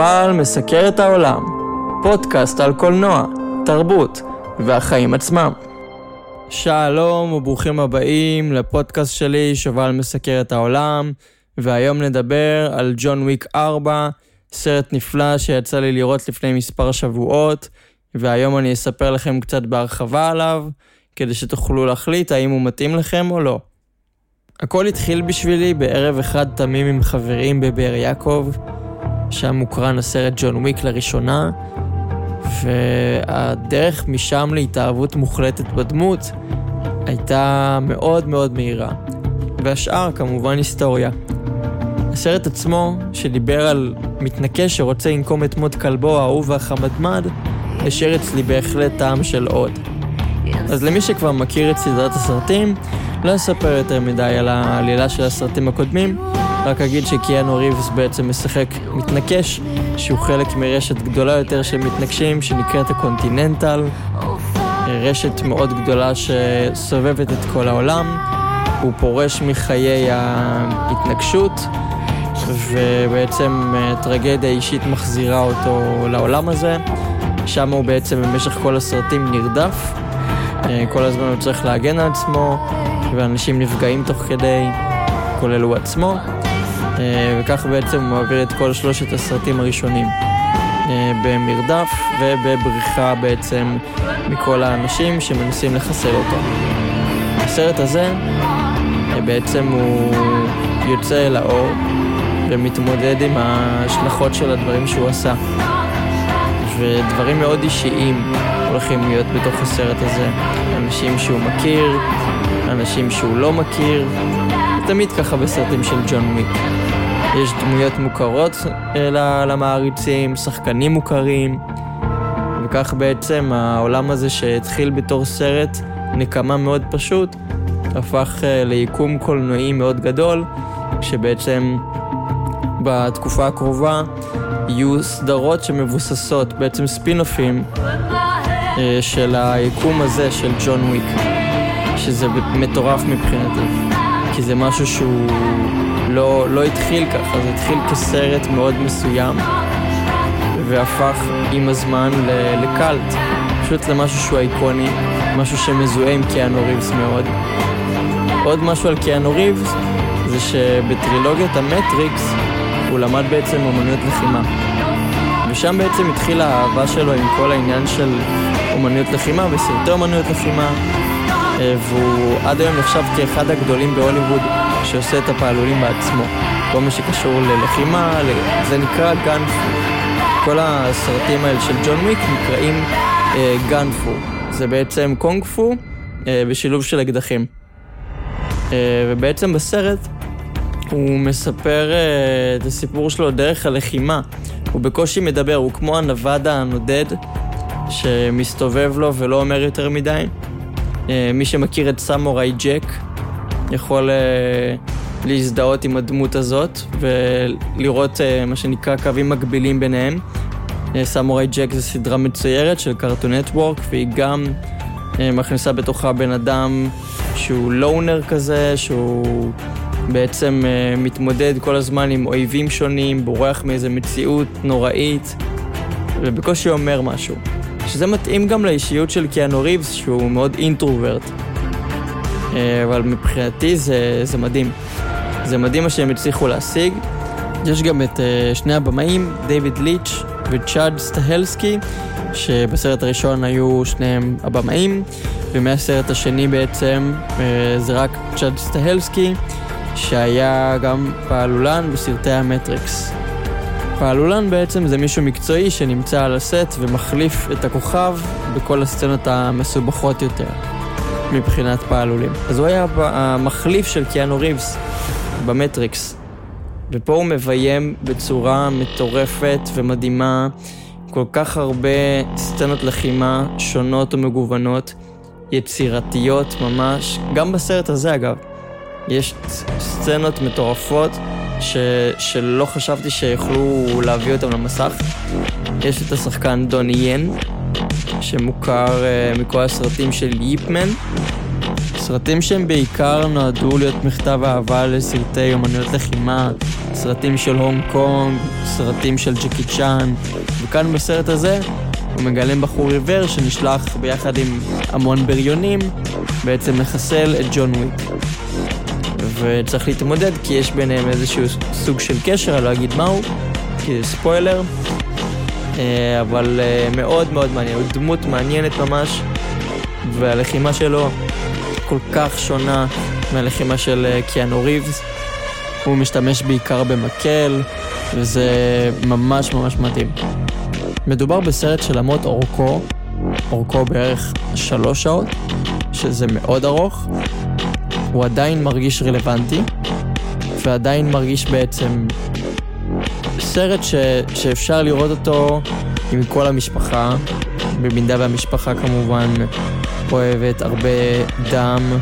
שובל מסקר את העולם, פודקאסט על קולנוע, תרבות והחיים עצמם. שלום וברוכים הבאים לפודקאסט שלי, שובל מסקר את העולם, והיום נדבר על ג'ון וויק 4, סרט נפלא שיצא לי לראות לפני מספר שבועות, והיום אני אספר לכם קצת בהרחבה עליו, כדי שתוכלו להחליט האם הוא מתאים לכם או לא. הכל התחיל בשבילי בערב אחד תמים עם חברים בבאר יעקב, שם מוקרן הסרט ג'ון וויק לראשונה, והדרך משם להתאהבות מוחלטת בדמות הייתה מאוד מאוד מהירה. והשאר כמובן היסטוריה. הסרט עצמו, שדיבר על מתנקש שרוצה לנקום את מות כלבו האהוב והחמדמד, השאיר אצלי בהחלט טעם של עוד. אז למי שכבר מכיר את סדרת הסרטים, לא אספר יותר מדי על העלילה של הסרטים הקודמים, רק אגיד שקיאנו ריבס בעצם משחק מתנקש, שהוא חלק מרשת גדולה יותר של מתנקשים שנקראת הקונטיננטל, רשת מאוד גדולה שסובבת את כל העולם, הוא פורש מחיי ההתנגשות, ובעצם אה, טרגדיה אישית מחזירה אותו לעולם הזה. שם הוא בעצם במשך כל הסרטים נרדף, אה, כל הזמן הוא צריך להגן על עצמו, ואנשים נפגעים תוך כדי, כולל הוא עצמו, וכך בעצם הוא מעביר את כל שלושת הסרטים הראשונים. אה, במרדף ובבריחה בעצם מכל האנשים שמנסים לחסל אותו. הסרט הזה בעצם הוא יוצא אל האור ומתמודד עם ההשלכות של הדברים שהוא עשה. ודברים מאוד אישיים הולכים להיות בתוך הסרט הזה. אנשים שהוא מכיר, אנשים שהוא לא מכיר, תמיד ככה בסרטים של ג'ון וויק. יש דמויות מוכרות אה, למעריצים, שחקנים מוכרים, וכך בעצם העולם הזה שהתחיל בתור סרט נקמה מאוד פשוט, הפך אה, ליקום קולנועי מאוד גדול, שבעצם בתקופה הקרובה יהיו סדרות שמבוססות, בעצם ספינופים אה, של היקום הזה של ג'ון וויק, שזה מטורף מבחינתי, כי זה משהו שהוא לא, לא התחיל ככה, זה התחיל כסרט מאוד מסוים, והפך עם הזמן לקאלט, פשוט למשהו שהוא איקוני, משהו שמזוהה עם קיאנו ריבס מאוד. עוד משהו על קיאנו ריבס, זה שבטרילוגיית המטריקס הוא למד בעצם אומנויות לחימה. ושם בעצם התחילה האהבה שלו עם כל העניין של אומנויות לחימה וסרטי אומנויות לחימה, והוא עד היום נחשב כאחד הגדולים בהוליווד שעושה את הפעלולים בעצמו. כל מה שקשור ללחימה, זה נקרא גאנפו. כל הסרטים האלה של ג'ון וויק נקראים אה, גאנפו. זה בעצם קונג פו אה, בשילוב של אקדחים. אה, ובעצם בסרט הוא מספר אה, את הסיפור שלו דרך הלחימה. הוא בקושי מדבר, הוא כמו הנווד הנודד שמסתובב לו ולא אומר יותר מדי. אה, מי שמכיר את סמוראי ג'ק יכול אה, להזדהות עם הדמות הזאת ולראות מה שנקרא קווים מקבילים ביניהם. סמוראי ג'ק זה סדרה מצוירת של קרטון נטוורק והיא גם מכניסה בתוכה בן אדם שהוא לונר כזה, שהוא בעצם מתמודד כל הזמן עם אויבים שונים, בורח מאיזה מציאות נוראית, ובקושי אומר משהו. שזה מתאים גם לאישיות של קיאנו ריבס, שהוא מאוד אינטרוברט. Uh, אבל מבחינתי זה, זה מדהים. זה מדהים מה שהם הצליחו להשיג. יש גם את uh, שני הבמאים, דיוויד ליץ' וצ'אד סטהלסקי, שבסרט הראשון היו שניהם הבמאים, ומהסרט השני בעצם אה, זה רק צ'אד סטהלסקי. שהיה גם פעלולן בסרטי המטריקס. פעלולן בעצם זה מישהו מקצועי שנמצא על הסט ומחליף את הכוכב בכל הסצנות המסובכות יותר מבחינת פעלולים. אז הוא היה המחליף של קיאנו ריבס במטריקס. ופה הוא מביים בצורה מטורפת ומדהימה כל כך הרבה סצנות לחימה שונות ומגוונות, יצירתיות ממש, גם בסרט הזה אגב. יש סצנות מטורפות ש... שלא חשבתי שיוכלו להביא אותם למסך. יש את השחקן דוני ין, שמוכר uh, מכל הסרטים של ייפמן. סרטים שהם בעיקר נועדו להיות מכתב אהבה לסרטי אומנויות לחימה, סרטים של הונג קונג, סרטים של ג'קי צ'אן, וכאן בסרט הזה הוא מגלם בחור עיוור שנשלח ביחד עם המון בריונים בעצם לחסל את ג'ון וויק. וצריך להתמודד כי יש ביניהם איזשהו סוג של קשר, אני לא אגיד מהו, כי זה ספוילר, אה, אבל אה, מאוד מאוד מעניין, הוא דמות מעניינת ממש, והלחימה שלו כל כך שונה מהלחימה של אה, קיאנו ריבס. הוא משתמש בעיקר במקל, וזה ממש ממש מתאים. מדובר בסרט שלמרות אורכו, אורכו בערך שלוש שעות, שזה מאוד ארוך, הוא עדיין מרגיש רלוונטי, ועדיין מרגיש בעצם סרט ש, שאפשר לראות אותו עם כל המשפחה, במידה והמשפחה כמובן אוהבת הרבה דם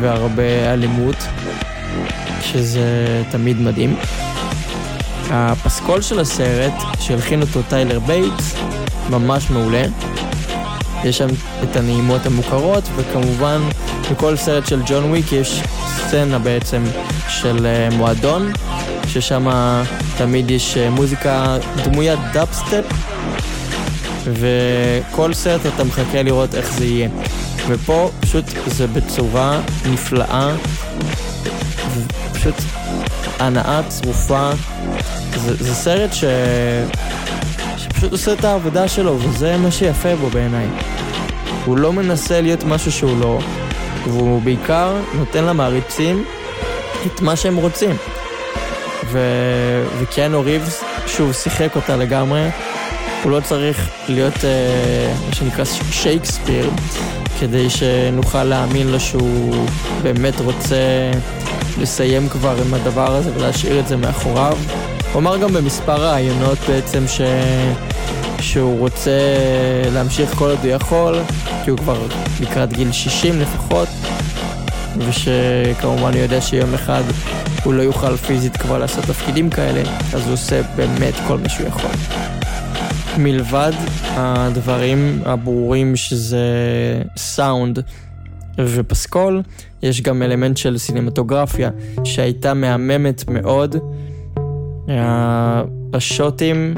והרבה אלימות, שזה תמיד מדהים. הפסקול של הסרט, שהלחין אותו טיילר בייטס, ממש מעולה. יש שם את הנעימות המוכרות, וכמובן בכל סרט של ג'ון וויק יש סצנה בעצם של אה, מועדון, ששם תמיד יש אה, מוזיקה דמוית דאבסטפ, וכל סרט אתה מחכה לראות איך זה יהיה. ופה פשוט זה בצורה נפלאה, פשוט הנאה צרופה. זה, זה סרט ש... שפשוט עושה את העבודה שלו, וזה מה שיפה בו בעיניי. הוא לא מנסה להיות משהו שהוא לא, והוא בעיקר נותן למעריצים את מה שהם רוצים. ו... וקיאנו ריבס, שוב, שיחק אותה לגמרי. הוא לא צריך להיות אה, מה שנקרא שייקספיר, כדי שנוכל להאמין לו שהוא באמת רוצה לסיים כבר עם הדבר הזה ולהשאיר את זה מאחוריו. הוא אמר גם במספר ראיונות בעצם ש... שהוא רוצה להמשיך כל עוד הוא יכול, כי הוא כבר לקראת גיל 60 לפחות, ושכמובן הוא יודע שיום אחד הוא לא יוכל פיזית כבר לעשות תפקידים כאלה, אז הוא עושה באמת כל מה שהוא יכול. מלבד הדברים הברורים שזה סאונד ופסקול, יש גם אלמנט של סינמטוגרפיה שהייתה מהממת מאוד. השוטים,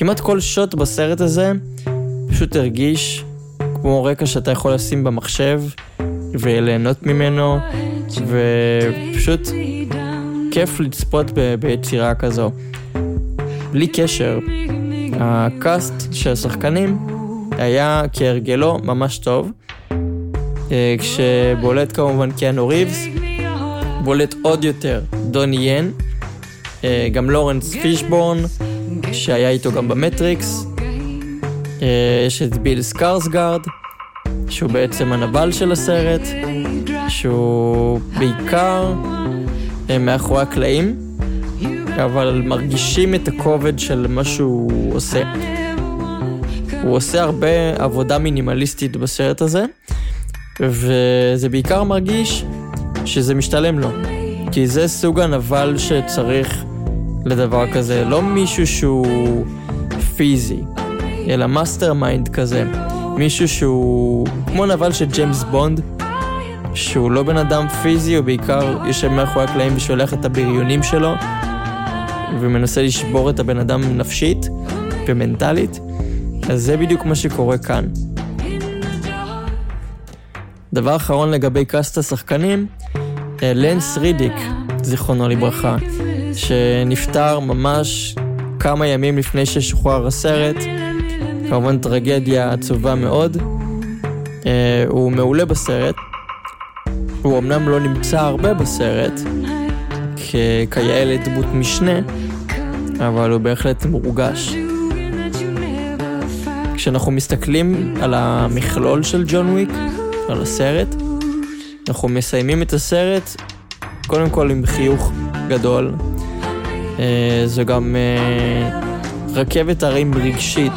כמעט כל שוט בסרט הזה פשוט הרגיש כמו רקע שאתה יכול לשים במחשב וליהנות ממנו, ופשוט כיף לצפות ב- ביצירה כזו. בלי קשר, הקאסט של השחקנים היה כהרגלו ממש טוב, אה, כשבולט כמובן קיאנו ריבס, בולט עוד יותר דוני ין, אה, גם לורנס פישבורן, שהיה איתו גם במטריקס, אה, יש את ביל סקרסגארד, שהוא בעצם הנבל של הסרט, שהוא בעיקר מאחורי הקלעים, אבל מרגישים את הכובד של מה שהוא עושה. הוא עושה הרבה עבודה מינימליסטית בסרט הזה, וזה בעיקר מרגיש שזה משתלם לו. כי זה סוג הנבל שצריך לדבר כזה, לא מישהו שהוא פיזי, אלא mastermind כזה. מישהו שהוא כמו נבל של ג'יימס בונד, שהוא לא בן אדם פיזי, הוא בעיקר יושב מאחורי הקלעים ושולח את הבריונים שלו, ומנסה לשבור את הבן אדם נפשית ומנטלית, אז זה בדיוק מה שקורה כאן. דבר אחרון לגבי קאסט השחקנים, אה, לנס רידיק, זיכרונו לברכה, שנפטר ממש כמה ימים לפני ששוחרר הסרט, כמובן טרגדיה עצובה מאוד. אה, הוא מעולה בסרט, הוא אמנם לא נמצא הרבה בסרט, כיאה לדמות משנה, אבל הוא בהחלט מורגש. כשאנחנו מסתכלים על המכלול של ג'ון וויק, על הסרט, אנחנו מסיימים את הסרט קודם כל עם חיוך גדול. אה, זו גם אה, רכבת הרים רגשית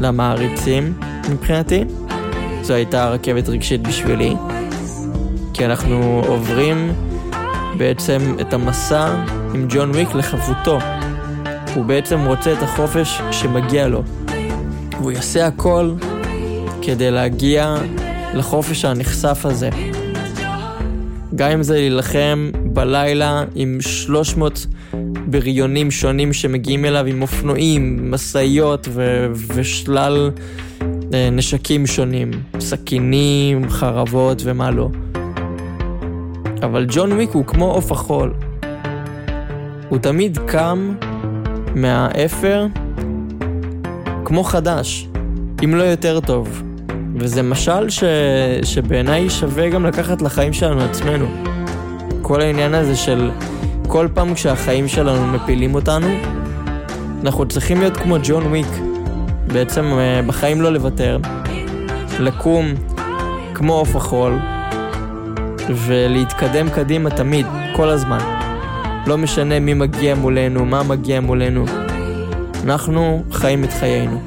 למעריצים מבחינתי. זו הייתה רכבת רגשית בשבילי, כי אנחנו עוברים בעצם את המסע עם ג'ון וויק לחבותו. הוא בעצם רוצה את החופש שמגיע לו. והוא יעשה הכל כדי להגיע לחופש הנכסף הזה. גם אם זה להילחם בלילה עם 300 בריונים שונים שמגיעים אליו עם אופנועים, משאיות ו- ושלל אה, נשקים שונים, סכינים, חרבות ומה לא. אבל ג'ון וויק הוא כמו עוף החול. הוא תמיד קם מהאפר כמו חדש, אם לא יותר טוב. וזה משל ש... שבעיניי שווה גם לקחת לחיים שלנו עצמנו. כל העניין הזה של כל פעם כשהחיים שלנו מפילים אותנו, אנחנו צריכים להיות כמו ג'ון וויק. בעצם אה, בחיים לא לוותר, לקום כמו עוף החול, ולהתקדם קדימה תמיד, כל הזמן. לא משנה מי מגיע מולנו, מה מגיע מולנו. אנחנו חיים את חיינו.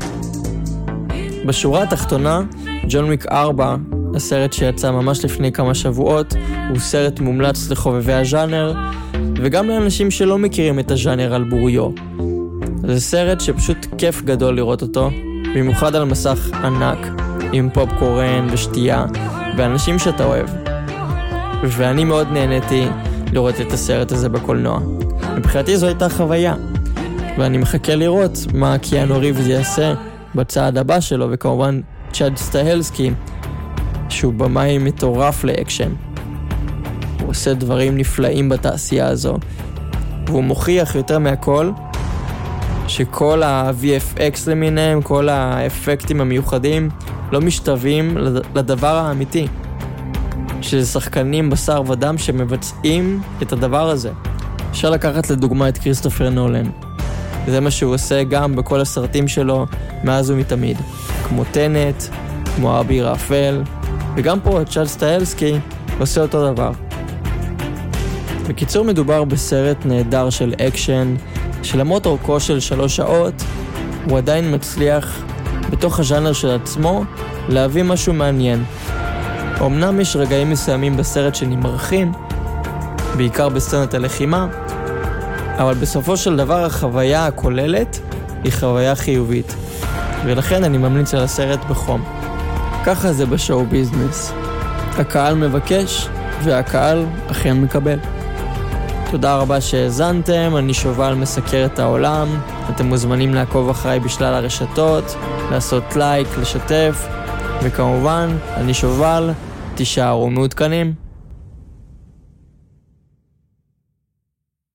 בשורה התחתונה, ג'ון וויק 4, הסרט שיצא ממש לפני כמה שבועות, הוא סרט מומלץ לחובבי הז'אנר, וגם לאנשים שלא מכירים את הז'אנר על בוריו. זה סרט שפשוט כיף גדול לראות אותו, במיוחד על מסך ענק, עם פופקורן ושתייה, ואנשים שאתה אוהב. ואני מאוד נהניתי לראות את הסרט הזה בקולנוע. מבחינתי זו הייתה חוויה, ואני מחכה לראות מה קיאנו ריבס יעשה בצעד הבא שלו, וכמובן צ'אד סטהלסקי, שהוא במאי מטורף לאקשן. הוא עושה דברים נפלאים בתעשייה הזו, והוא מוכיח יותר מהכל שכל ה-VFX למיניהם, כל האפקטים המיוחדים, לא משתווים לדבר האמיתי. שזה שחקנים בשר ודם שמבצעים את הדבר הזה. אפשר לקחת לדוגמה את כריסטופר נולן. זה מה שהוא עושה גם בכל הסרטים שלו מאז ומתמיד. כמו טנט, כמו אבי רפל, וגם פה צ'אד סטיילסקי עושה אותו דבר. בקיצור מדובר בסרט נהדר של אקשן, שלמרות אורכו של שלוש שעות, הוא עדיין מצליח, בתוך הז'אנר של עצמו, להביא משהו מעניין. אמנם יש רגעים מסוימים בסרט שנמרחים, בעיקר בסצנת הלחימה, אבל בסופו של דבר החוויה הכוללת היא חוויה חיובית, ולכן אני ממליץ על הסרט בחום. ככה זה ב show business. הקהל מבקש, והקהל אכן מקבל. תודה רבה שהאזנתם, אני שובל מסקר את העולם, אתם מוזמנים לעקוב אחריי בשלל הרשתות, לעשות לייק, לשתף, וכמובן, אני שובל, תישארו מעודכנים.